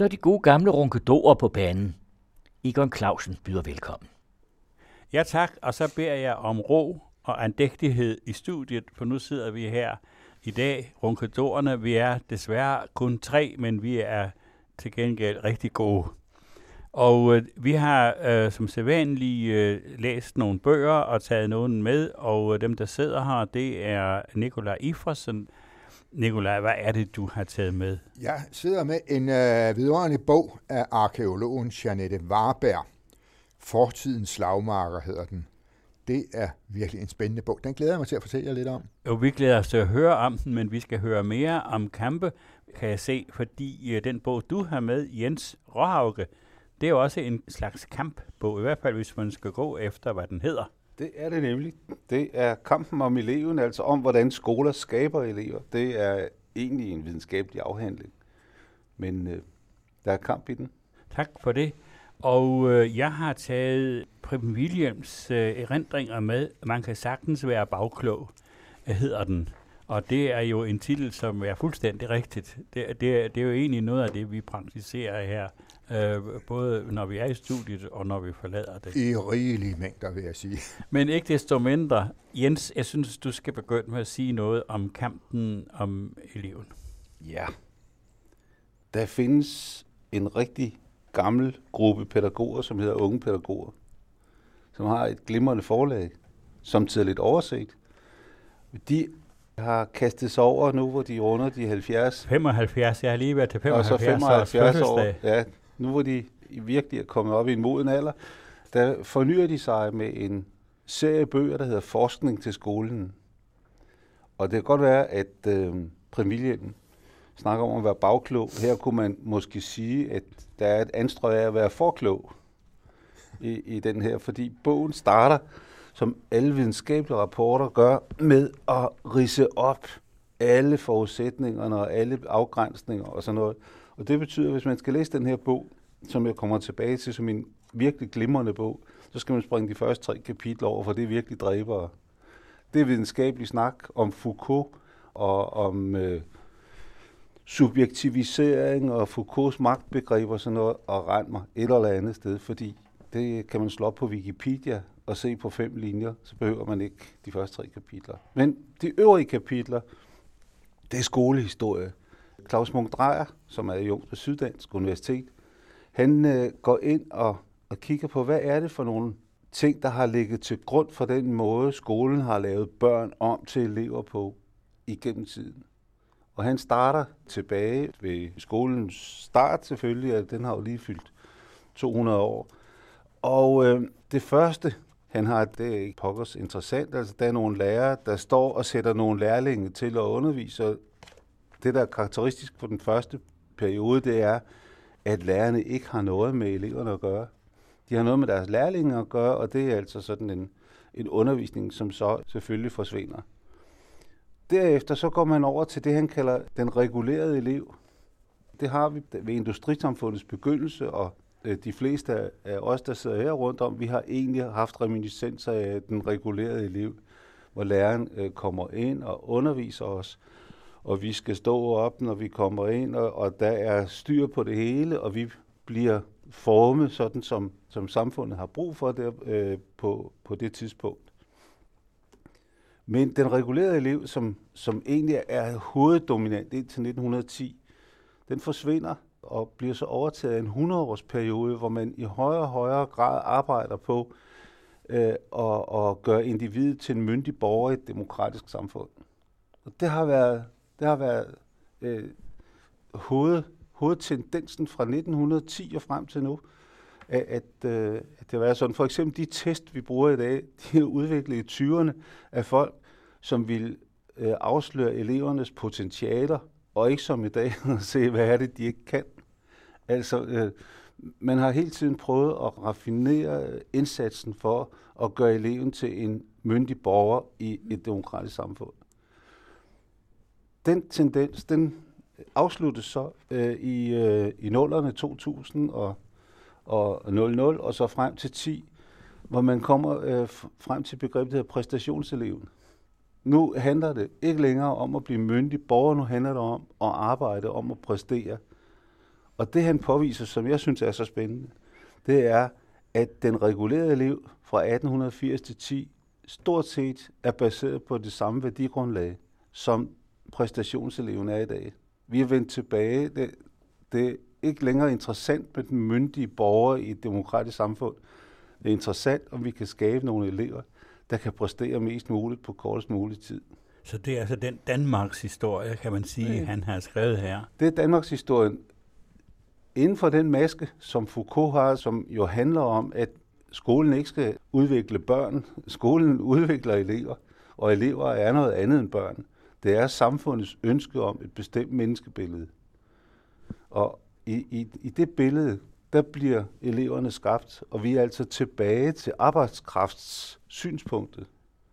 så er de gode gamle runkedorer på banen. Egon Clausen byder velkommen. Ja tak, og så beder jeg om ro og andægtighed i studiet, for nu sidder vi her i dag, runkedorerne. Vi er desværre kun tre, men vi er til gengæld rigtig gode. Og øh, vi har øh, som sædvanligt øh, læst nogle bøger og taget nogen med, og øh, dem, der sidder her, det er Nikolaj Ifresen. Nikolaj, hvad er det, du har taget med? Jeg sidder med en øh, vidunderlig bog af arkeologen Janette Warberg. Fortidens slagmarker hedder den. Det er virkelig en spændende bog. Den glæder jeg mig til at fortælle jer lidt om. Jo, vi glæder os til at høre om den, men vi skal høre mere om kampe, kan jeg se, fordi øh, den bog, du har med, Jens Råhauke, det er jo også en slags kampbog, i hvert fald hvis man skal gå efter, hvad den hedder. Det er det nemlig. Det er kampen om eleven, altså om, hvordan skoler skaber elever. Det er egentlig en videnskabelig afhandling. Men øh, der er kamp i den. Tak for det. Og øh, jeg har taget Preben Williams øh, erindringer med. Man kan sagtens være bagklog, øh, hedder den. Og det er jo en titel, som er fuldstændig rigtigt. Det, det, det er jo egentlig noget af det, vi praktiserer her, øh, både når vi er i studiet og når vi forlader det. I rigelige mængder, vil jeg sige. Men ikke desto mindre, Jens, jeg synes, du skal begynde med at sige noget om kampen om eleven. Ja. Der findes en rigtig gammel gruppe pædagoger, som hedder unge pædagoger, som har et glimrende forlag, som lidt overset. De har kastet sig over nu, hvor de runder de 70. 75, jeg har lige været til 75, og så 75 år. Ja, nu hvor de virkelig er kommet op i en moden alder, der fornyer de sig med en serie bøger, der hedder Forskning til skolen. Og det kan godt være, at øh, Premilien snakker om at være bagklog. Her kunne man måske sige, at der er et anstrøg af at være forklog i, i den her, fordi bogen starter som alle videnskabelige rapporter gør, med at rise op alle forudsætningerne og alle afgrænsninger og sådan noget. Og det betyder, at hvis man skal læse den her bog, som jeg kommer tilbage til som en virkelig glimrende bog, så skal man springe de første tre kapitler over, for det er virkelig dræbere. Det er videnskabelig snak om Foucault og om øh, subjektivisering og Foucaults magtbegreber og sådan noget, og rend mig et eller andet sted, fordi det kan man slå op på Wikipedia, at se på fem linjer, så behøver man ikke de første tre kapitler. Men de øvrige kapitler, det er skolehistorie. Claus Munk Drejer, som er jung på Syddansk Universitet, han øh, går ind og, og kigger på, hvad er det for nogle ting, der har ligget til grund for den måde, skolen har lavet børn om til elever på igennem tiden. Og han starter tilbage ved skolens start selvfølgelig, at den har jo lige fyldt 200 år. Og øh, det første, han har, det er øh, ikke pokkers interessant. Altså, der er nogle lærere, der står og sætter nogle lærlinge til at undervise. Det, der er karakteristisk for den første periode, det er, at lærerne ikke har noget med eleverne at gøre. De har noget med deres lærlinge at gøre, og det er altså sådan en, en undervisning, som så selvfølgelig forsvinder. Derefter så går man over til det, han kalder den regulerede elev. Det har vi ved industrisamfundets begyndelse, og Øh, de fleste af os, der sidder her rundt om, vi har egentlig haft reminiscenser af den regulerede elev, hvor læreren øh, kommer ind og underviser os, og vi skal stå op, når vi kommer ind, og, og der er styr på det hele, og vi bliver formet sådan, som, som samfundet har brug for der, øh, på, på det tidspunkt. Men den regulerede elev, som, som egentlig er hoveddominant indtil 1910, den forsvinder og bliver så overtaget en 100-års periode, hvor man i højere og højere grad arbejder på øh, at, at gøre individet til en myndig borger i et demokratisk samfund. Og det har været, det har været øh, hoved, hovedtendensen fra 1910 og frem til nu, at, at, øh, at det var sådan. For eksempel de test, vi bruger i dag, de er udviklet i 20'erne af folk, som vil øh, afsløre elevernes potentialer, og ikke som i dag at se, hvad er det, de ikke kan. Altså, øh, man har hele tiden prøvet at raffinere indsatsen for at gøre eleven til en myndig borger i et demokratisk samfund. Den tendens, den afsluttes så øh, i, øh, i nullerne 2000 og, og 00, og så frem til 10, hvor man kommer øh, frem til begrebet der præstationseleven. Nu handler det ikke længere om at blive myndig borger, nu handler det om at arbejde, om at præstere – og det han påviser, som jeg synes er så spændende, det er, at den regulerede elev fra 1880 til 10 stort set er baseret på det samme værdigrundlag, som præstationseleven er i dag. Vi er vendt tilbage. Det, det er ikke længere interessant med den myndige borger i et demokratisk samfund. Det er interessant, om vi kan skabe nogle elever, der kan præstere mest muligt på kortest mulig tid. Så det er altså den Danmarks historie, kan man sige, ja. han har skrevet her. Det er Danmarks historie. Inden for den maske, som Foucault har, som jo handler om, at skolen ikke skal udvikle børn. Skolen udvikler elever, og elever er noget andet end børn. Det er samfundets ønske om et bestemt menneskebillede. Og i, i, i det billede, der bliver eleverne skabt, og vi er altså tilbage til arbejdskrafts synspunktet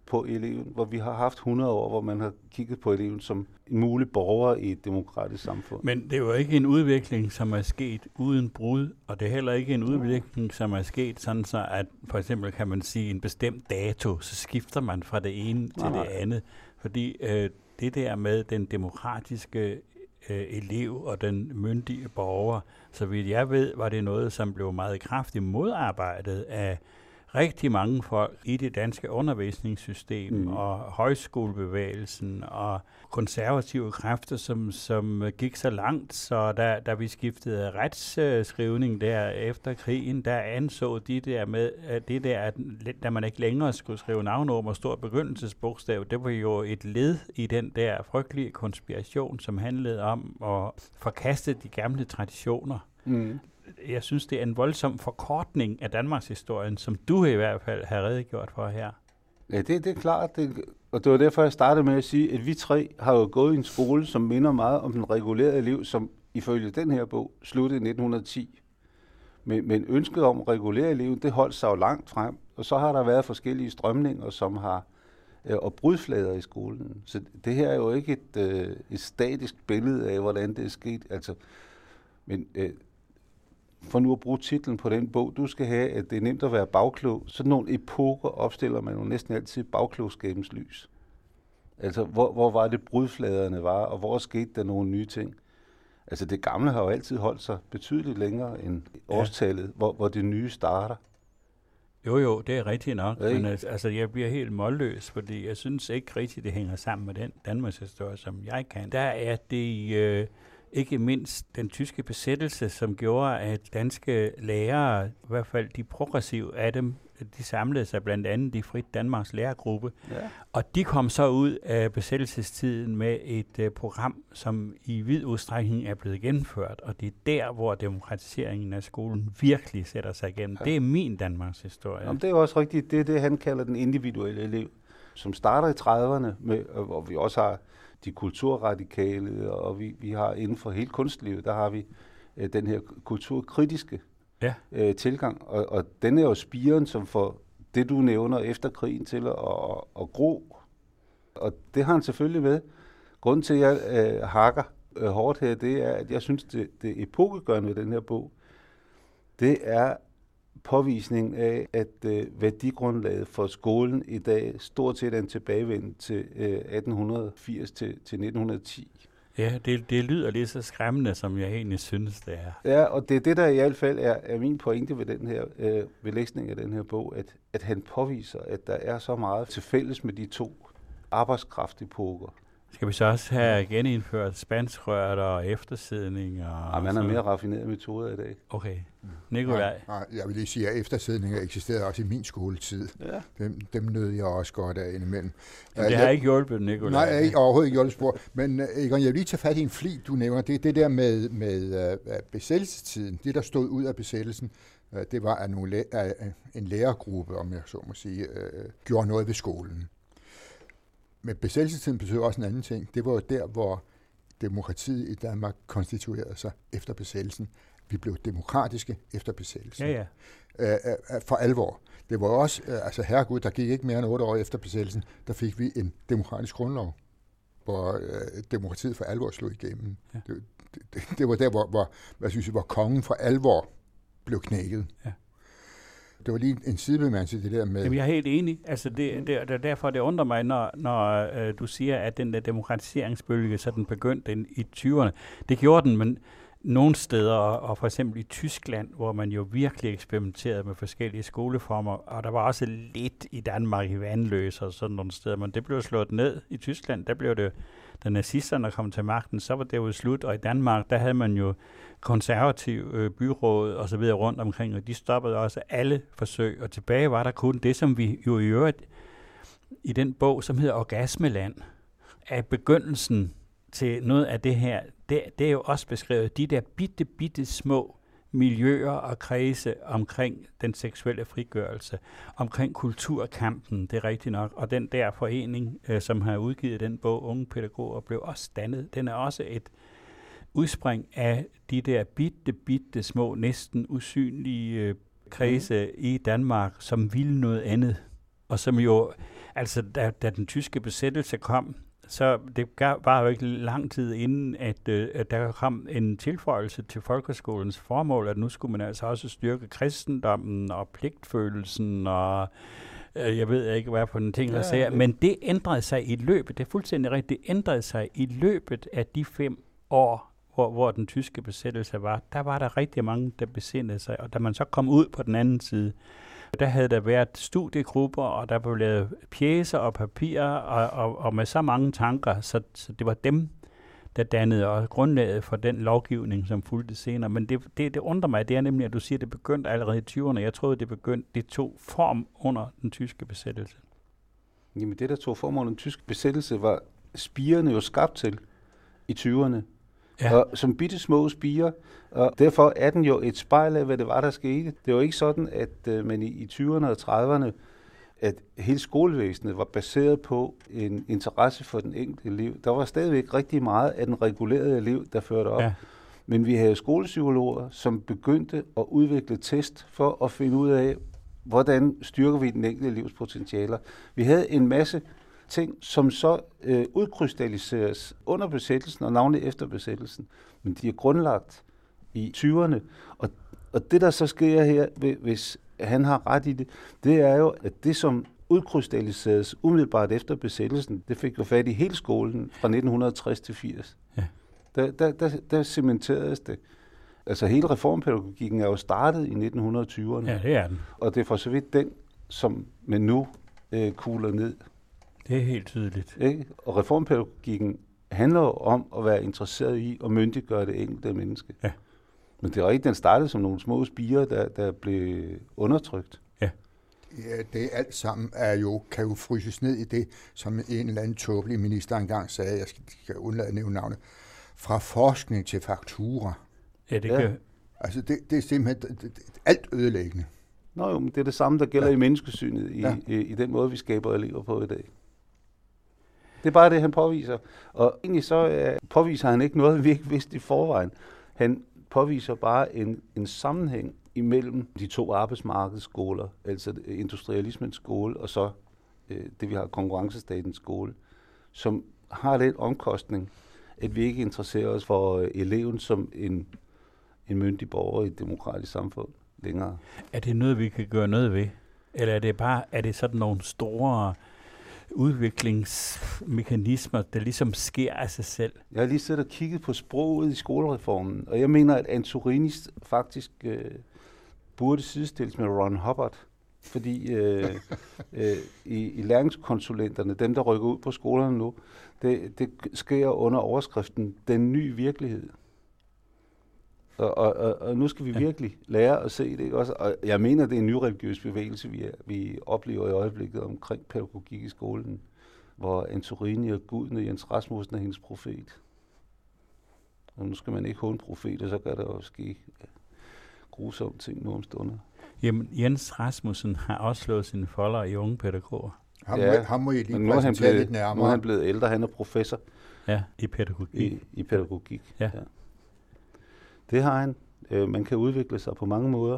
på eleven, hvor vi har haft 100 år, hvor man har kigget på eleven som en mulig borger i et demokratisk samfund. Men det er jo ikke en udvikling, som er sket uden brud, og det er heller ikke en udvikling, som er sket sådan så, at for eksempel kan man sige en bestemt dato, så skifter man fra det ene til det andet. Fordi øh, det der med den demokratiske øh, elev og den myndige borger, så vidt jeg ved, var det noget, som blev meget kraftigt modarbejdet af rigtig mange folk i det danske undervisningssystem mm. og højskolebevægelsen og konservative kræfter, som, som gik så langt, så da, da vi skiftede retsskrivning der efter krigen, der anså de der med, at det der, at da man ikke længere skulle skrive navnord og stor begyndelsesbogstav, det var jo et led i den der frygtelige konspiration, som handlede om at forkaste de gamle traditioner. Mm jeg synes, det er en voldsom forkortning af Danmarks historien, som du i hvert fald har redegjort for her. Ja, det, det er klart. Det, og det var derfor, jeg startede med at sige, at vi tre har jo gået i en skole, som minder meget om den regulerede liv, som ifølge den her bog sluttede i 1910. Men, men ønsket om at regulere livet, det holdt sig jo langt frem. Og så har der været forskellige strømninger, som har øh, og brudflader i skolen. Så det her er jo ikke et, øh, et statisk billede af, hvordan det er sket. Altså, men øh, for nu at bruge titlen på den bog, du skal have, at det er nemt at være bagklog. Sådan nogle epoker opstiller man jo næsten altid bagklogskabens lys. Altså, hvor, hvor var det brudfladerne var, og hvor skete der nogle nye ting? Altså, det gamle har jo altid holdt sig betydeligt længere end årstallet, ja. hvor, hvor det nye starter. Jo, jo, det er rigtigt nok, ja, men altså, jeg bliver helt målløs, fordi jeg synes ikke rigtigt, det hænger sammen med den Danmarks historie, som jeg kan. Der er det... Øh, ikke mindst den tyske besættelse, som gjorde, at danske lærere, i hvert fald de progressive af dem, de samlede sig blandt andet i Frit Danmarks lærergruppe, ja. og de kom så ud af besættelsestiden med et uh, program, som i vid udstrækning er blevet gennemført, og det er der, hvor demokratiseringen af skolen virkelig sætter sig igennem. Ja. Det er min Danmarks historie. Jamen, det er også rigtigt. Det er det, han kalder den individuelle elev, som starter i 30'erne, med, hvor vi også har de kulturradikale, og vi, vi har inden for hele kunstlivet, der har vi øh, den her kulturkritiske ja. øh, tilgang, og, og den er jo spiren, som får det, du nævner efter krigen til at, at, at gro. Og det har han selvfølgelig med. Grunden til, at jeg øh, hakker øh, hårdt her, det er, at jeg synes, det, det epokegørende ved den her bog, det er, påvisning af, at øh, værdigrundlaget for skolen i dag stort set er en tilbagevend til øh, 1880 til, til 1910. Ja, det, det lyder lige så skræmmende, som jeg egentlig synes, det er. Ja, og det er det, der i hvert fald er, er min pointe ved den her øh, ved læsning af den her bog, at, at han påviser, at der er så meget til fælles med de to arbejdskraftepoker. Skal vi så også have genindført spanskrørt og eftersidning? Og ja, man har mere raffineret metoder i dag. Okay. Nikolaj? Ja, jeg vil lige sige, at eftersidninger eksisterede også i min skoletid. Ja. Dem, dem nød jeg også godt af indimellem. Men det har jeg, ikke hjulpet, Nikolaj. Nej, jeg ikke, overhovedet ikke hjulpet spor. Men uh, Egon, jeg vil lige tage fat i en fli, du nævner. Det er det der med, med uh, besættelsestiden. Det, der stod ud af besættelsen, uh, det var, at nogle en lærergruppe, om jeg så må sige, uh, gjorde noget ved skolen. Men besættelsestiden betyder også en anden ting. Det var jo der, hvor demokratiet i Danmark konstituerede sig efter besættelsen. Vi blev demokratiske efter besættelsen. Ja, ja. Æ, for alvor. Det var også, altså herregud, der gik ikke mere end otte år efter besættelsen, der fik vi en demokratisk grundlov, hvor øh, demokratiet for alvor slog igennem. Ja. Det, det, det var der, hvor, hvor, hvad synes jeg, hvor kongen for alvor blev knækket. Ja det var lige en sidebemærkning til det der med... Jamen, jeg er helt enig. Altså, det, det, det derfor, det undrer mig, når, når øh, du siger, at den der demokratiseringsbølge, så den begyndte i 20'erne. Det gjorde den, men nogle steder, og for eksempel i Tyskland, hvor man jo virkelig eksperimenterede med forskellige skoleformer, og der var også lidt i Danmark i vandløs og sådan nogle steder, men det blev slået ned i Tyskland. Der blev det, da nazisterne kom til magten, så var det jo slut, og i Danmark, der havde man jo konservativ øh, byråd og så videre rundt omkring, og de stoppede også alle forsøg, og tilbage var der kun det, som vi jo i øvrigt i den bog, som hedder Orgasmeland, af begyndelsen til noget af det her, det, det er jo også beskrevet, de der bitte, bitte små miljøer og kredse omkring den seksuelle frigørelse, omkring kulturkampen, det er rigtigt nok, og den der forening, øh, som har udgivet den bog, Unge Pædagoger, blev også dannet. Den er også et udspring af de der bitte, bitte små, næsten usynlige øh, kredse mm. i Danmark, som ville noget andet, og som jo, altså da, da den tyske besættelse kom, så det var jo ikke lang tid inden, at, øh, at der kom en tilføjelse til folkeskolens formål, at nu skulle man altså også styrke kristendommen og pligtfølelsen og øh, jeg ved ikke, hvad for en ting, der ja, siger. Men det ændrede sig i løbet, det er fuldstændig rigtigt, det ændrede sig i løbet af de fem år, hvor, hvor den tyske besættelse var. Der var der rigtig mange, der besindede sig, og da man så kom ud på den anden side, der havde der været studiegrupper, og der blev lavet pjæser og papirer, og, og, og med så mange tanker, så, så det var dem, der dannede og grundlaget for den lovgivning, som fulgte senere. Men det, det, det undrer mig, det er nemlig, at du siger, at det begyndte allerede i 20'erne. Jeg troede, det begyndte, det tog form under den tyske besættelse. Jamen det, der tog form under den tyske besættelse, var spirene jo skabt til i 20'erne ja. og, som bitte små spiger. Og derfor er den jo et spejl af, hvad det var, der skete. Det var ikke sådan, at uh, man i, i 20'erne og 30'erne, at hele skolevæsenet var baseret på en interesse for den enkelte elev. Der var stadigvæk rigtig meget af den regulerede elev, der førte op. Ja. Men vi havde skolepsykologer, som begyndte at udvikle test for at finde ud af, hvordan styrker vi den enkelte elevs potentialer. Vi havde en masse ting, som så øh, udkrystalliseres under besættelsen og navnlig efter besættelsen. Men de er grundlagt i 20'erne. Og, og det, der så sker her, hvis han har ret i det, det er jo, at det, som udkrystalliseres umiddelbart efter besættelsen, det fik jo fat i hele skolen fra 1960 til 80. Ja. Der, der, der, der cementeredes det. Altså hele reformpædagogikken er jo startet i 1920'erne. Ja, det er den. Og det er for så vidt den, som man nu øh, kugler ned det er helt tydeligt. Ikke? Og reformpædagogikken handler jo om at være interesseret i at myndiggøre det enkelte menneske. Ja. Men det var ikke, den startede som nogle små spiger, der, der blev undertrykt. Ja. Ja, det alt sammen er jo, kan jo fryses ned i det, som en eller anden tåbelig minister engang sagde, jeg skal, skal undlade at nævne navnet, fra forskning til faktura. Ja, det ja. kan... Altså, det, det er simpelthen det, det, alt ødelæggende. Nå jo, men det er det samme, der gælder ja. i menneskesynet, i, ja. i, i den måde, vi skaber elever på i dag. Det er bare det, han påviser. Og egentlig så øh, påviser han ikke noget, vi ikke vidste i forvejen. Han påviser bare en, en sammenhæng imellem de to arbejdsmarkedsskoler, altså industrialismens skole og så øh, det, vi har konkurrencestatens skole, som har den omkostning, at vi ikke interesserer os for øh, eleven som en, en myndig borger i et demokratisk samfund længere. Er det noget, vi kan gøre noget ved? Eller er det bare er det sådan nogle store udviklingsmekanismer, der ligesom sker af sig selv. Jeg har lige siddet og kigget på sproget i skolereformen, og jeg mener, at Antorini faktisk øh, burde sidestilles med Ron Hubbard, fordi øh, øh, i, i læringskonsulenterne, dem der rykker ud på skolerne nu, det, det sker under overskriften Den nye virkelighed. Og, og, og, og nu skal vi ja. virkelig lære at se det. Ikke? Også, og jeg mener, det er en ny religiøs bevægelse, vi, er, vi oplever i øjeblikket omkring pædagogik i skolen, hvor Antorini og guden og Jens Rasmussen er hendes profet. Og nu skal man ikke håne profeter, så kan der jo ske grusomme ting nogle stunder. Jamen, Jens Rasmussen har også slået sine folder i unge pædagoger. Ham, ja, ham må I lige nu er han blevet, lidt nærmere. Nu er han blevet ældre, han er professor. Ja, i pædagogik. I, i pædagogik, ja. ja. Det har han. Øh, man kan udvikle sig på mange måder.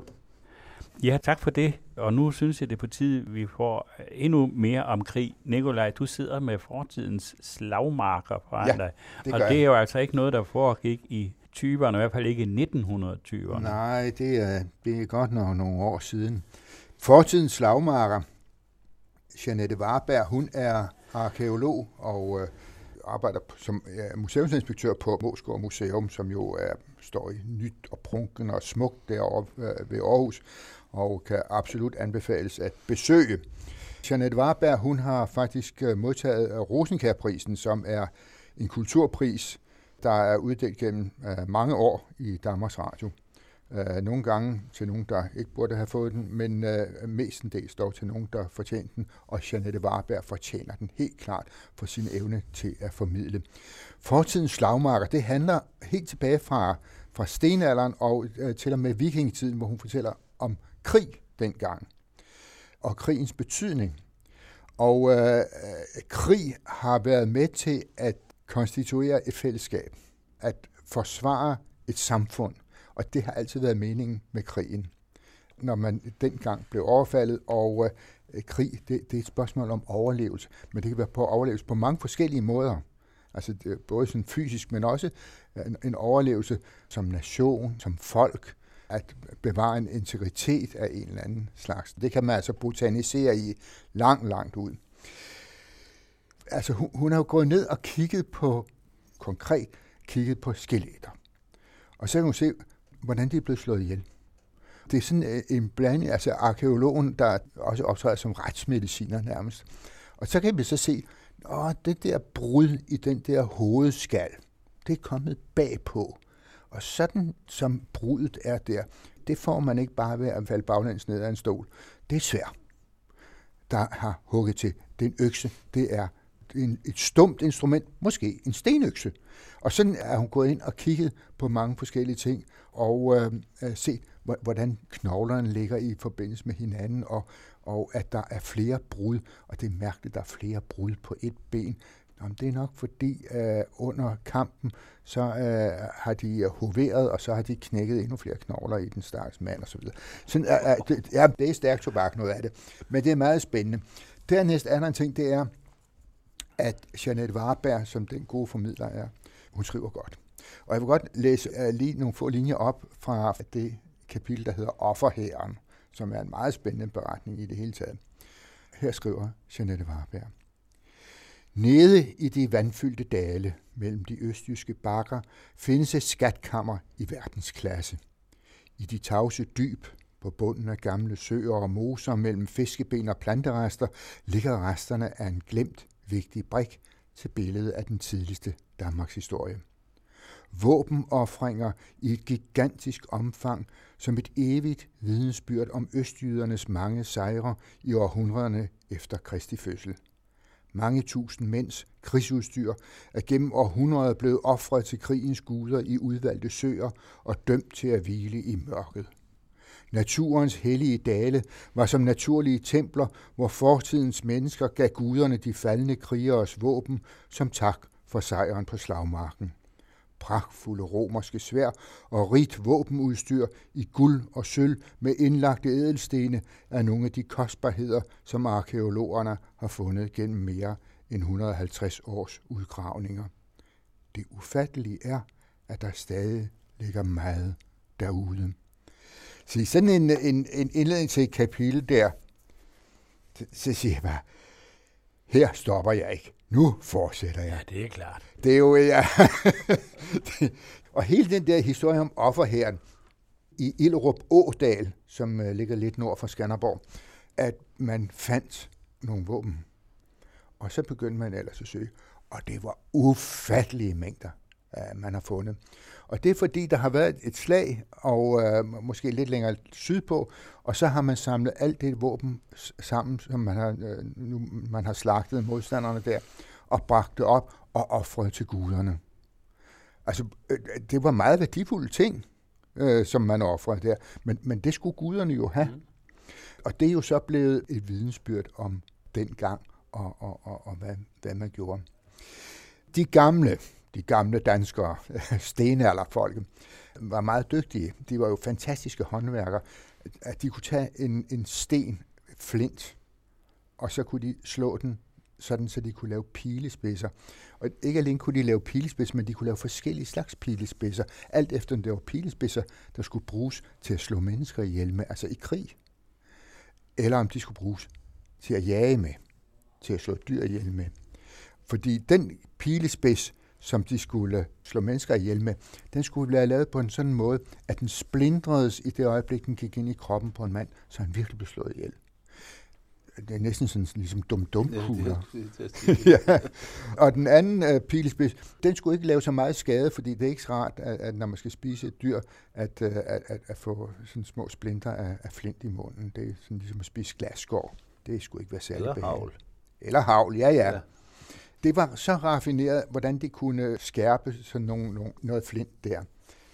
Ja, tak for det. Og nu synes jeg, det er på tide, vi får endnu mere om krig. Nikolaj, du sidder med fortidens slagmarker foran ja, dig. Det og det er jo altså ikke noget, der foregik i 20'erne, i hvert fald ikke i 1920'erne. Nej, det er, det er godt nok nogle år siden. Fortidens slagmarker, Janette Warberg, hun er arkeolog og øh, arbejder som ja, museumsinspektør på Moskov Museum, som jo er står i nyt og prunkende og smukt derovre øh, ved Aarhus, og kan absolut anbefales at besøge. Jeanette Warberg, hun har faktisk øh, modtaget øh, Rosenkærprisen, som er en kulturpris, der er uddelt gennem mange år i Danmarks Radio. Nogle gange til nogen, der ikke burde have fået den, men mestendels dog til nogen, der fortjente den, og Jeanette Warberg fortjener den helt klart for sin evne til at formidle. Fortidens slagmarker, det handler helt tilbage fra, fra stenalderen og øh, til og med vikingetiden, hvor hun fortæller om krig dengang, og krigens betydning. Og øh, øh krig har været med til at konstituere et fællesskab, at forsvare et samfund – og det har altid været meningen med krigen. Når man dengang blev overfaldet, og øh, krig, det, det er et spørgsmål om overlevelse, men det kan være på overlevelse på mange forskellige måder. Altså det, både sådan fysisk, men også øh, en, en overlevelse som nation, som folk, at bevare en integritet af en eller anden slags. Det kan man altså botanisere i langt, langt ud. Altså hun, hun har jo gået ned og kigget på, konkret kigget på skeletter. Og så kan hun se, hvordan de er blevet slået ihjel. Det er sådan øh, en blanding, altså arkeologen, der også optræder som retsmediciner nærmest. Og så kan vi så se, åh, det der brud i den der hovedskal, det er kommet bagpå. Og sådan som brudet er der, det får man ikke bare ved at falde baglæns ned af en stol. Det er svært. Der har hugget til. Det er en økse. Det er en, et stumt instrument, måske en stenøkse. Og sådan er hun gået ind og kigget på mange forskellige ting, og øh, øh set, hvordan knoglerne ligger i forbindelse med hinanden, og, og at der er flere brud, og det er mærkeligt, at der er flere brud på et ben. Jamen, det er nok fordi øh, under kampen, så øh, har de hoveret, og så har de knækket endnu flere knogler i den stakkels mand osv. Så, øh, øh, det, ja, det er stærkt tobak, noget af det. Men det er meget spændende. Dernæst er der en ting, det er, at Jeanette Warberg, som den gode formidler er, hun skriver godt. Og jeg vil godt læse øh, lige nogle få linjer op fra det kapitel, der hedder Offerhæren, som er en meget spændende beretning i det hele taget. Her skriver Jeanette Warberg. Nede i de vandfyldte dale mellem de østjyske bakker findes et skatkammer i verdensklasse. I de tavse dyb på bunden af gamle søer og moser mellem fiskeben og planterester ligger resterne af en glemt vigtig brik til billedet af den tidligste Danmarks historie. Våbenoffringer i et gigantisk omfang som et evigt vidensbyrd om østjydernes mange sejre i århundrederne efter Kristi fødsel. Mange tusind mænds krigsudstyr er gennem århundreder blevet ofret til krigens guder i udvalgte søer og dømt til at hvile i mørket. Naturens hellige dale var som naturlige templer, hvor fortidens mennesker gav guderne de faldende krigeres våben som tak for sejren på slagmarken. Pragtfulde romerske svær og rigt våbenudstyr i guld og sølv med indlagte edelstene er nogle af de kostbarheder, som arkeologerne har fundet gennem mere end 150 års udgravninger. Det ufattelige er, at der stadig ligger meget derude. Så sådan en, en, en indledning til et kapitel der, så siger jeg bare, her stopper jeg ikke. Nu fortsætter jeg. Ja, det er klart. Det er jo, ja. og hele den der historie om offerherren i Illerup Ådal, som uh, ligger lidt nord for Skanderborg, at man fandt nogle våben. Og så begyndte man ellers at søge. Og det var ufattelige mængder, uh, man har fundet. Og det er fordi, der har været et slag, og øh, måske lidt længere sydpå, og så har man samlet alt det våben sammen, som man har, øh, nu, man har slagtet modstanderne der, og bragt det op og offret til guderne. Altså, øh, det var meget værdifulde ting, øh, som man offrede der, men, men det skulle guderne jo have. Mm. Og det er jo så blevet et vidensbyrd om den gang, og, og, og, og hvad, hvad man gjorde. De gamle, de gamle danskere, stenalderfolk, var meget dygtige. De var jo fantastiske håndværkere. At de kunne tage en, en sten, flint, og så kunne de slå den sådan, så de kunne lave pilespidser. Og ikke alene kunne de lave pilespidser, men de kunne lave forskellige slags pilespidser, alt efter om det var pilespidser, der skulle bruges til at slå mennesker ihjel med, altså i krig. Eller om de skulle bruges til at jage med, til at slå dyr ihjel med. Fordi den pilespids, som de skulle slå mennesker ihjel med, den skulle være lavet på en sådan måde, at den splindredes i det øjeblik, den gik ind i kroppen på en mand, så han virkelig blev slået ihjel. Det er næsten sådan ligesom dum dum ja. Og den anden uh, pilespids, den skulle ikke lave så meget skade, fordi det er ikke så rart, at, at når man skal spise et dyr, at, uh, at, at, at få sådan små splinter af, af flint i munden. Det er sådan ligesom at spise glasskår. Det skulle ikke være særlig Eller havl. Eller havl, ja, ja. Ja. Det var så raffineret, hvordan de kunne skærpe sådan nogle, nogle, noget flint der.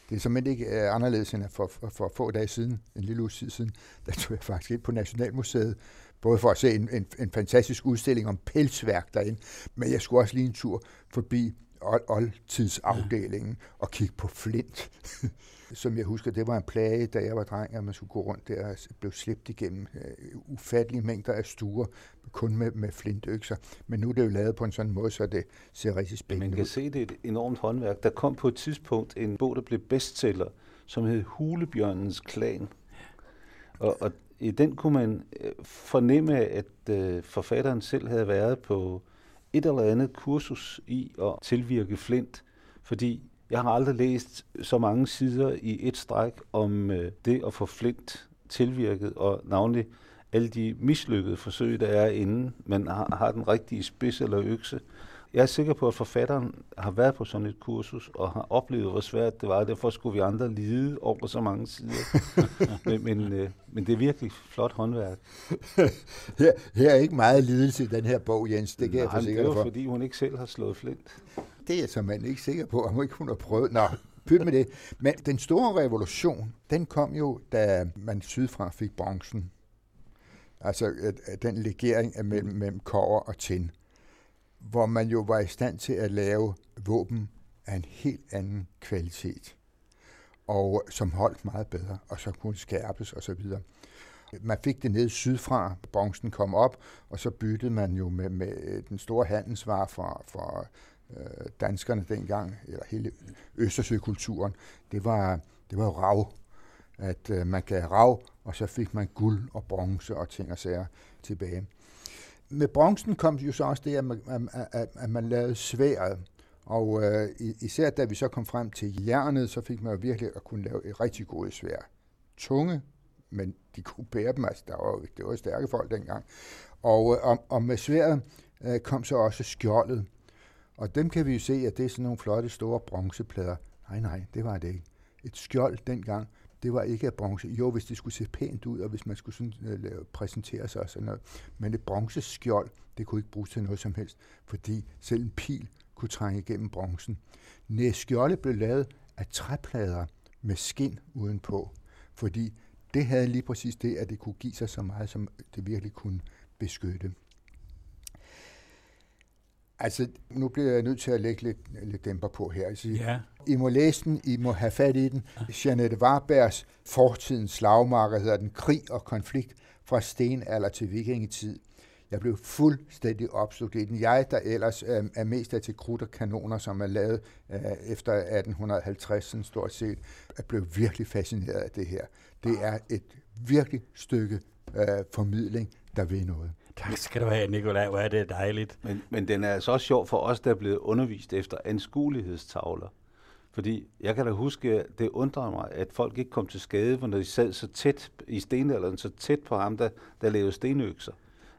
Det er simpelthen ikke uh, anderledes end for, for, for få dage siden, en lille uge tid siden, der tog jeg faktisk ind på Nationalmuseet, både for at se en, en, en fantastisk udstilling om pelsværk derinde, men jeg skulle også lige en tur forbi oldtidsafdelingen og kigge på flint. Som jeg husker, det var en plage, da jeg var dreng, at man skulle gå rundt der og blev slæbt igennem uh, ufattelige mængder af stuer, kun med, med flintøkser. Men nu er det jo lavet på en sådan måde, så det ser rigtig Man spændende kan ud. se, det er et enormt håndværk. Der kom på et tidspunkt en bog, der blev bestseller, som hed Hulebjørnens Klan. Og, og i den kunne man øh, fornemme, at øh, forfatteren selv havde været på et eller andet kursus i at tilvirke flint, fordi jeg har aldrig læst så mange sider i et stræk om øh, det at få flint tilvirket, og navnlig alle de mislykkede forsøg, der er inden man har, har den rigtige spids eller økse. Jeg er sikker på, at forfatteren har været på sådan et kursus og har oplevet, hvor svært det var, derfor skulle vi andre lide over så mange sider. men, men, øh, men det er virkelig flot håndværk. Her, her er ikke meget lidelse i den her bog, Jens. Det kan jeg Nej, men forsikre det var for. fordi, hun ikke selv har slået flint. Det er jeg simpelthen ikke sikker på, om ikke hun har prøvet. Nå, pyt med det. Men den store revolution, den kom jo, da man sydfra fik bronzen. Altså den legering af mellem, mellem kover og tin. Hvor man jo var i stand til at lave våben af en helt anden kvalitet. Og som holdt meget bedre, og så kunne skærpes og så videre. Man fik det ned sydfra, bronzen kom op, og så byttede man jo med, med den store handelsvare fra, fra øh, danskerne dengang, eller hele Østersøkulturen, det var, det var jo rav. At øh, man gav rav, og så fik man guld og bronze og ting og sager tilbage. Med bronzen kom jo så også det, at man, at, at, man lavede sværet. Og øh, især da vi så kom frem til jernet, så fik man jo virkelig at kunne lave et rigtig gode svær. Tunge, men de kunne bære dem, altså der var, det var stærke folk dengang. Og, øh, og, og med sværet øh, kom så også skjoldet. Og dem kan vi jo se, at det er sådan nogle flotte store bronzeplader. Nej, nej, det var det ikke. Et skjold dengang, det var ikke af bronze. Jo, hvis det skulle se pænt ud, og hvis man skulle sådan, uh, lave, præsentere sig og sådan noget. Men et bronzeskjold, det kunne ikke bruges til noget som helst, fordi selv en pil kunne trænge igennem bronzen. Næ, skjoldet blev lavet af træplader med skin udenpå, fordi det havde lige præcis det, at det kunne give sig så meget, som det virkelig kunne beskytte. Altså, nu bliver jeg nødt til at lægge lidt, lidt dæmper på her. Jeg siger, Ja, I må læse den, I må have fat i den. Jeanette Warbergs Fortidens slagmarker hedder den Krig og konflikt fra stenalder til vikingetid. Jeg blev fuldstændig opslugt i den. Jeg, der ellers øh, er mest af til krudt og kanoner, som er lavet øh, efter 1850 sådan stort set, er blevet virkelig fascineret af det her. Det er et virkelig stykke øh, formidling, der vil noget. Tak skal du have, Nikolaj. Hvor er det dejligt. Men, men den er altså også sjov for os, der er blevet undervist efter anskuelighedstavler. Fordi jeg kan da huske, at det undrer mig, at folk ikke kom til skade, for når de sad så tæt i stenalderen, så tæt på ham, der, der lavede stenøkser.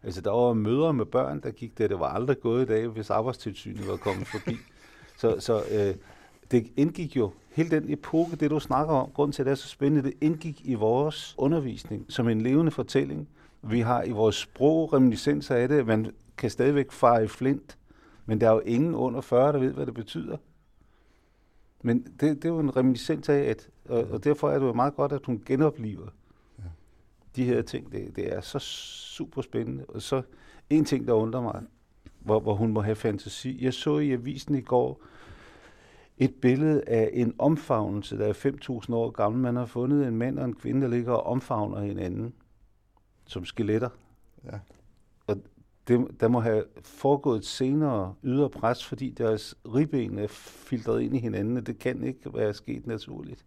Altså, der var mødre med børn, der gik der. Det var aldrig gået i dag, hvis arbejdstilsynet var kommet forbi. Så, så øh, det indgik jo, hele den epoke, det du snakker om, grund til, at det er så spændende, det indgik i vores undervisning som en levende fortælling. Vi har i vores sprog reminiscenser af det, man kan stadigvæk fare i flint, men der er jo ingen under 40, der ved, hvad det betyder. Men det, det er jo en reminiscens af, at, og, og derfor er det jo meget godt, at hun genoplever de her ting. Det, det er så super spændende. Og så en ting, der undrer mig, hvor, hvor hun må have fantasi. Jeg så i avisen i går et billede af en omfavnelse, der er 5.000 år gammel. Man har fundet en mand og en kvinde, der ligger og omfavner hinanden som skeletter. Ja. Og det, der må have foregået et senere ydre pres, fordi deres ribben er filtreret ind i hinanden, og det kan ikke være sket naturligt.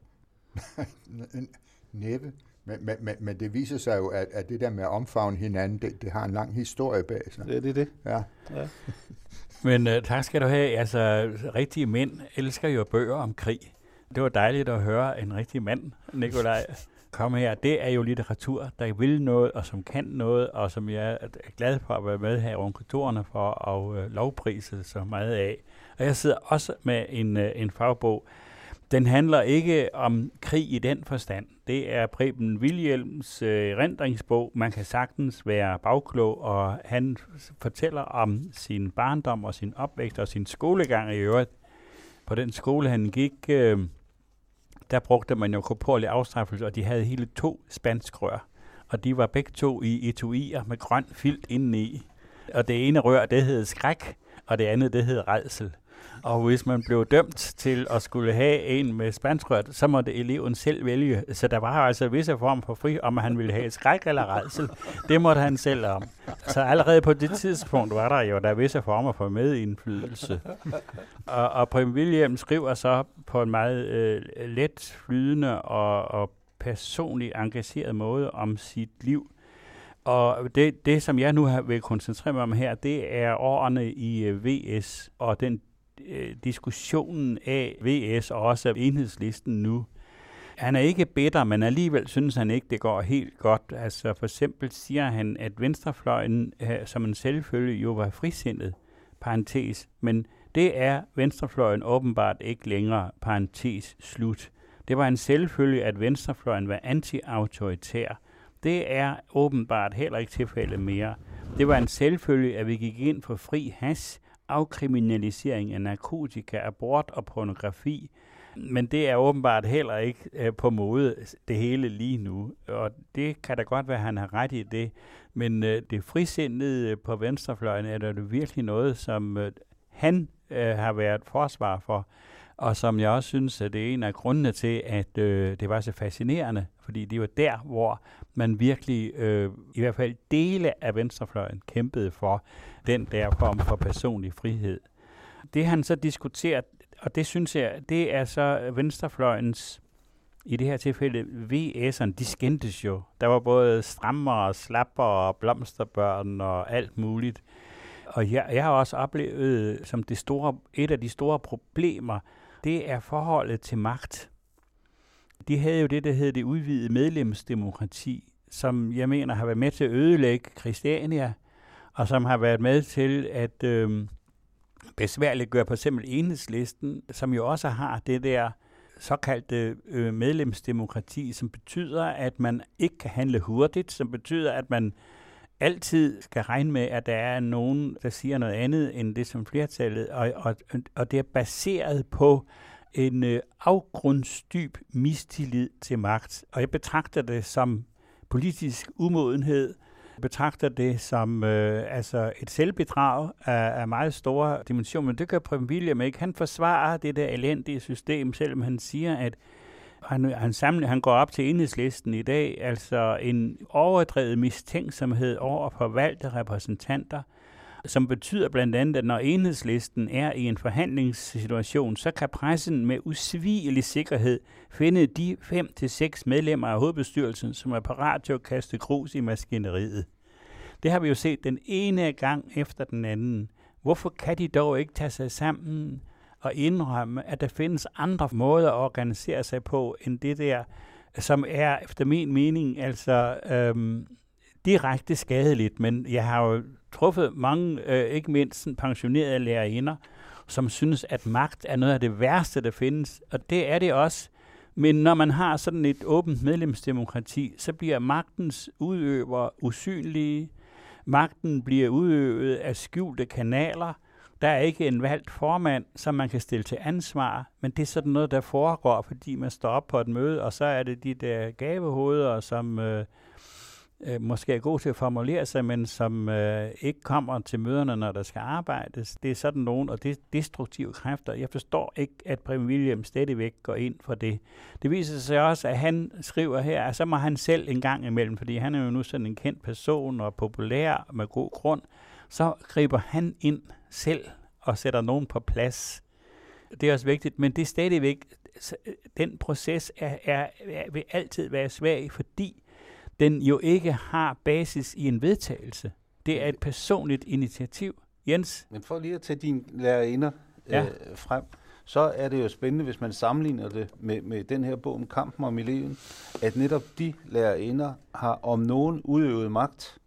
Næppe. Men, men, men, men det viser sig jo, at, at det der med at omfavne hinanden, det, det har en lang historie bag sig. Er det det? Ja. Ja. Men uh, tak skal du have. Altså, rigtige mænd elsker jo bøger om krig. Det var dejligt at høre en rigtig mand, Nikolaj, Kom her. Det er jo litteratur, der vil noget, og som kan noget, og som jeg er glad for at være med her i kontorerne for at uh, lovprise så meget af. Og jeg sidder også med en, øh, en fagbog. Den handler ikke om krig i den forstand. Det er Preben Wilhelms øh, rendringsbog. Man kan sagtens være bagklog, og han fortæller om sin barndom og sin opvækst og sin skolegang i øvrigt. På den skole, han gik, øh, der brugte man jo korporlig afstraffelse, og de havde hele to spanskrør. Og de var begge to i etuier med grøn filt indeni. Og det ene rør, det hed skræk, og det andet, det hed redsel. Og hvis man blev dømt til at skulle have en med spanskrør, så måtte eleven selv vælge. Så der var altså visse form for fri, om han ville have skræk eller redsel. Det måtte han selv om. Så allerede på det tidspunkt var der jo der visse former for medindflydelse. Og, og Prim William skriver så på en meget øh, let flydende og, og personligt engageret måde om sit liv. Og det, det, som jeg nu vil koncentrere mig om her, det er årene i øh, VS og den øh, diskussionen af VS og også af enhedslisten nu. Han er ikke bitter, men alligevel synes han ikke, det går helt godt. Altså for eksempel siger han, at venstrefløjen øh, som en selvfølge jo var frisindet, parentes, men det er venstrefløjen åbenbart ikke længere, parentes, slut. Det var en selvfølge, at venstrefløjen var anti-autoritær. Det er åbenbart heller ikke tilfældet mere. Det var en selvfølge, at vi gik ind for fri has, afkriminalisering af narkotika, abort og pornografi. Men det er åbenbart heller ikke øh, på mode det hele lige nu. Og det kan da godt være, at han har ret i det. Men øh, det frisindede øh, på venstrefløjen er der virkelig noget, som øh, han øh, har været forsvar for. Og som jeg også synes, at det er en af grundene til, at øh, det var så fascinerende, fordi det var der, hvor man virkelig, øh, i hvert fald dele af venstrefløjen, kæmpede for den der form for personlig frihed. Det han så diskuterer, og det synes jeg, det er så venstrefløjens, i det her tilfælde VS'erne, de skændtes jo. Der var både strammer og slapper og blomsterbørn og alt muligt. Og jeg, jeg har også oplevet som det store, et af de store problemer, det er forholdet til magt. De havde jo det, der hed det udvidede medlemsdemokrati, som jeg mener har været med til at ødelægge Christiania, og som har været med til at øh, besværligt gøre på eksempel enhedslisten, som jo også har det der såkaldte øh, medlemsdemokrati, som betyder, at man ikke kan handle hurtigt, som betyder, at man altid skal regne med, at der er nogen, der siger noget andet end det, som flertallet, og, og, og det er baseret på en øh, afgrundsdyb mistillid til magt. Og jeg betragter det som politisk umodenhed, jeg betragter det som øh, altså et selvbedrag af, af meget store dimensioner, men det gør Preben William ikke. Han forsvarer det der elendige system, selvom han siger, at han, han, samler, han går op til enhedslisten i dag, altså en overdrevet mistænksomhed over for valgte repræsentanter, som betyder blandt andet, at når enhedslisten er i en forhandlingssituation, så kan pressen med usvigelig sikkerhed finde de fem til seks medlemmer af hovedbestyrelsen, som er parat til at kaste grus i maskineriet. Det har vi jo set den ene gang efter den anden. Hvorfor kan de dog ikke tage sig sammen at indrømme, at der findes andre måder at organisere sig på, end det der, som er efter min mening altså øhm, direkte skadeligt. Men jeg har jo truffet mange, øh, ikke mindst pensionerede lærerinder, som synes, at magt er noget af det værste, der findes. Og det er det også. Men når man har sådan et åbent medlemsdemokrati, så bliver magtens udøvere usynlige. Magten bliver udøvet af skjulte kanaler – der er ikke en valgt formand, som man kan stille til ansvar, men det er sådan noget, der foregår, fordi man står op på et møde, og så er det de der gavehoveder, som øh, øh, måske er gode til at formulere sig, men som øh, ikke kommer til møderne, når der skal arbejdes. Det er sådan nogen, og det er destruktive kræfter. Jeg forstår ikke, at Prem William stadigvæk går ind for det. Det viser sig også, at han skriver her, at så må han selv en gang imellem, fordi han er jo nu sådan en kendt person og populær med god grund, så griber han ind selv og sætter nogen på plads. Det er også vigtigt, men det er stadigvæk, den proces er, er, er, vil altid være svag, fordi den jo ikke har basis i en vedtagelse. Det er et personligt initiativ. Jens? Men for lige at tage dine lærerinder Ja. øh, frem, så er det jo spændende, hvis man sammenligner det med, med den her bog om kampen om eleven, at netop de lærerinder har om nogen udøvet magt.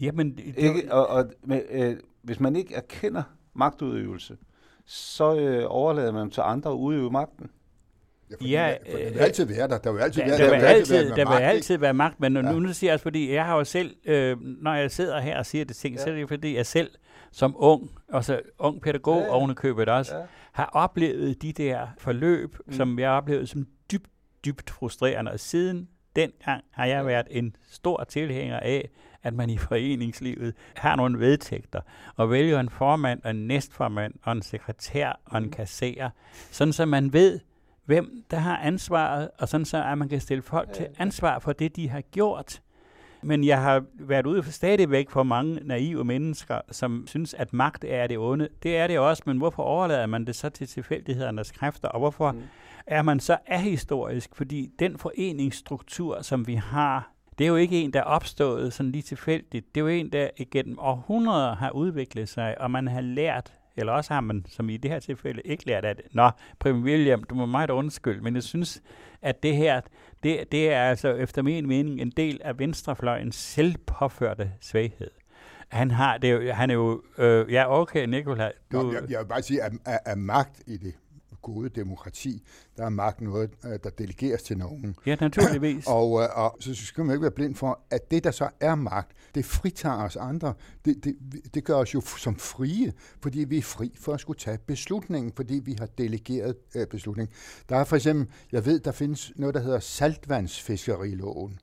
Jamen, det, Ikke, og, og med, øh, hvis man ikke erkender magtudøvelse, så øh, overlader man til andre at udøve magten. Ja, for, Ja, ja, for det vil øh, altid være der. Der vil altid Der, være, der, vil vil altid, være der vil magt, ikke? altid være magt, men nu, Ja. nu siger jeg også, fordi jeg har jo selv, øh, når jeg sidder her og siger det ting, ja. så Ja. er det fordi, jeg selv som ung, og så ung pædagog Ja, ja, ja. oven i købet også, Ja. har oplevet de der forløb, mm. Mm. som jeg oplevede som dybt, dybt frustrerende. Og siden dengang har jeg været en stor tilhænger af, at man i foreningslivet har nogle vedtægter, og vælger en formand, og en næstformand, og en sekretær, og en kasserer, sådan så man ved, hvem der har ansvaret, og sådan så at man kan stille folk til ansvar for det, de har gjort. Men jeg har været ude for stadigvæk for mange naive mennesker, som synes, at magt er det onde. Det er det også, men hvorfor overlader man det så til tilfældighedernes kræfter, og hvorfor Mm. Er man så ahistorisk? Fordi den foreningsstruktur, som vi har, det er jo ikke en, der er opstået sådan lige tilfældigt. Det er jo en, der igennem århundreder har udviklet sig, og man har lært, eller også har man, som i det her tilfælde, ikke lært af det. Nå, Prim William, du må meget undskylde, men jeg synes, at det her, det, det er altså efter min mening en del af venstrefløjens selvpåførte svaghed. Han har det jo, han er jo, øh, ja okay, Nikolaj, du, Nå, jeg, jeg vil bare sige, at, at, at magt i det gode demokrati, der er magt noget, øh, der delegeres til nogen. ja naturligvis. Og, øh, og så skal man ikke være blind for, at det, der så er magt, det fritager os andre. Det, det, det gør os jo som frie, fordi vi er fri for at skulle tage beslutningen, fordi vi har delegeret øh, beslutningen. Der er for eksempel, jeg ved, der findes noget, der hedder saltvandsfiskeriloven,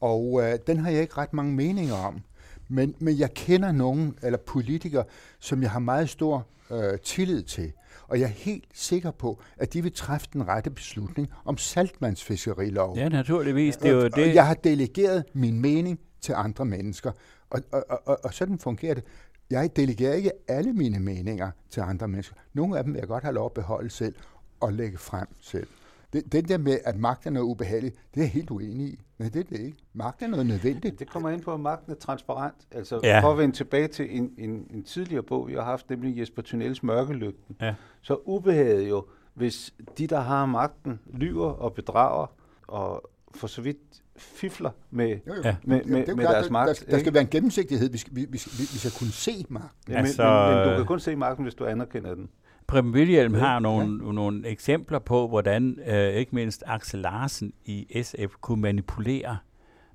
og øh, den har jeg ikke ret mange meninger om. Men, men jeg kender nogen, eller politikere, som jeg har meget stor øh, tillid til. Og jeg er helt sikker på, at de vil træffe den rette beslutning om saltvandsfiskeriloven. Ja, naturligvis. Det er jo det. Jeg har delegeret min mening til andre mennesker, og, og, og, og, sådan fungerer det. Jeg delegerer ikke alle mine meninger til andre mennesker. Nogle af dem vil jeg godt have lov at beholde selv og lægge frem selv. Det, den der med, at magten er ubehagelig, det er jeg helt uenig i. Det er det ikke. Magten er noget nødvendigt. Det kommer ind på, at magten er transparent. Altså, Ja. for at vende tilbage til en, en, en tidligere bog, vi har haft, nemlig Jesper Tunnels Mørkelygten. Ja. Så ubehaget jo, hvis de, der har magten, lyver og bedrager, og for så vidt fifler med, Jo, jo. Ja. med, Det med, jo med klart, deres der, magt. der, der skal være en gennemsigtighed. Vi skal, vi, vi, vi skal kunne se magten. Ja, Altså, men, men, men du kan kun se magten, hvis du anerkender den. Preben Ja, har nogle, nogle eksempler på, hvordan øh, ikke mindst Axel Larsen i SF kunne manipulere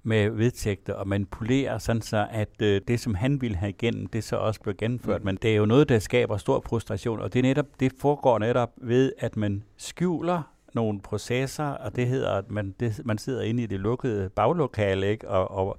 med vedtægter og manipulere sådan så, at øh, det, som han ville have igennem, det så også blev gennemført. Mm. Men det er jo noget, der skaber stor frustration, og det, er netop, det foregår netop ved, at man skjuler nogle processer, og det hedder, at man, det, man sidder inde i det lukkede baglokale, ikke? Og, og,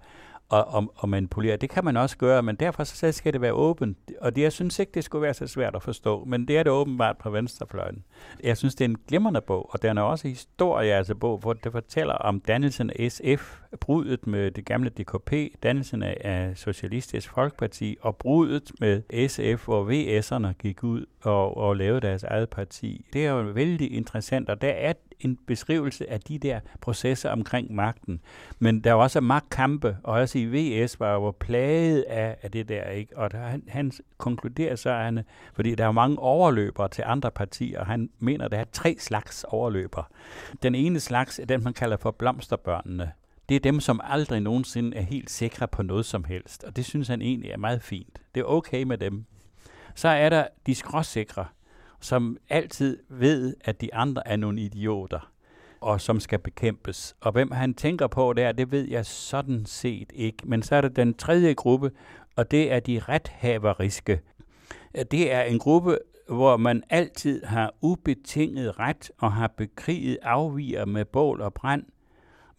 og, og, og manipulere. Det kan man også gøre, men derfor så skal det være åbent. Og det, jeg synes ikke, det skulle være så svært at forstå, men det er det åbenbart på venstrefløjen. Jeg synes, det er en glimrende bog, og den er også historie, altså bog, hvor det fortæller om dannelsen af SF, brudet med det gamle DKP, dannelsen af, Socialistisk Folkeparti, og brudet med SF, hvor VS'erne gik ud og, og lavede deres eget parti. Det er jo vældig interessant, og der er en beskrivelse af de der processer omkring magten. Men der var også magtkampe, og også i VS var jo plaget af, af det der, ikke? Og der, han, han konkluderer så, at han, fordi der er mange overløbere til andre partier, og han mener, at der er tre slags overløbere. Den ene slags er den, man kalder for blomsterbørnene. Det er dem, som aldrig nogensinde er helt sikre på noget som helst, og det synes han egentlig er meget fint. Det er okay med dem. Så er der de skråsikre, som altid ved, at de andre er nogle idioter, og som skal bekæmpes. Og hvem han tænker på der, det ved jeg sådan set ikke. Men så er det den tredje gruppe, og det er de rethaveriske. Det er en gruppe, hvor man altid har ubetinget ret og har bekriget afviger med bål og brand,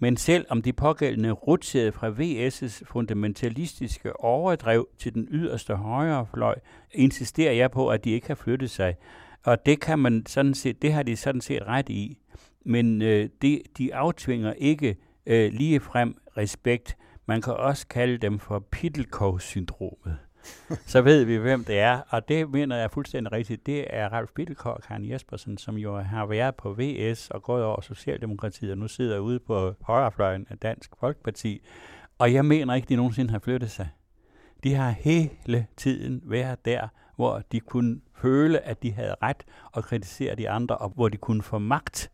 men selv om de pågældende rutsede fra VS's fundamentalistiske overdrev til den yderste højre fløj, insisterer jeg på, at de ikke har flyttet sig. Og det kan man sådan set, det har de sådan set ret i. Men øh, det, de aftvinger ikke øh, ligefrem respekt. Man kan også kalde dem for Pittelkov-syndromet. Så ved vi, hvem det er, og det mener jeg fuldstændig rigtigt. Det er Ralf Pittelkov og Karen Jespersen, som jo har været på VS og gået over Socialdemokratiet, og nu sidder ude på højrefløjen af Dansk Folkeparti. Og jeg mener ikke, de nogensinde har flyttet sig. De har hele tiden været der, hvor de kunne føle, at de havde ret og kritisere de andre, og hvor de kunne få magt,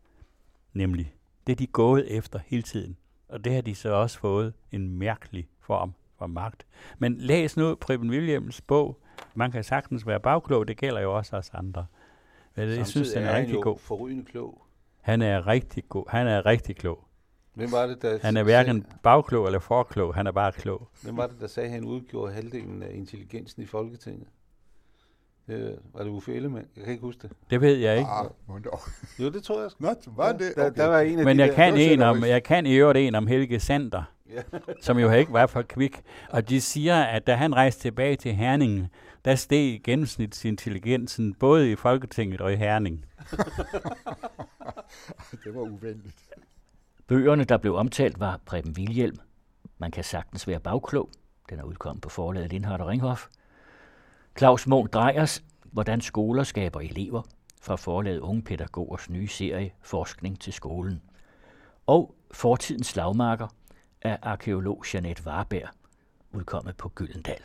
nemlig. Det de gået efter hele tiden. Og det har de så også fået en mærkelig form for magt. Men læs nu Preben Williams bog. Man kan sagtens være bagklog, det gælder jo også os andre. Men jeg synes, den er, er rigtig god. forrygende klog. Han er rigtig god. Han er rigtig klog. Hvem var det, der han er hverken bagklog eller forklog, han er bare klog. Hvem var det, der sagde, at han udgjorde halvdelen af intelligensen i Folketinget? Det, var det Uffe Ellemann? Jeg kan ikke huske det. Det ved jeg ikke. Ah, jo, det tror jeg. Nå, var det? Okay. Der, der var en af Men de jeg der, kan, en om, jeg kan i øvrigt en om Helge Sander, ja. som jo ikke var for kvik. Og de siger, at da han rejste tilbage til Herningen, der steg gennemsnitsintelligensen både i Folketinget og i Herning. det var uvenligt. Bøgerne, der blev omtalt, var Preben Vilhjelm. Man kan sagtens være bagklog. Den er udkommet på forlaget Lindhardt og Ringhof. Claus Munk Drejers, Hvordan skoler skaber elever, fra forlaget Unge Pædagogers nye serie Forskning til skolen. Og Fortidens slagmarker af arkeolog Jeanette Warberg, udkommet på Gyldendal.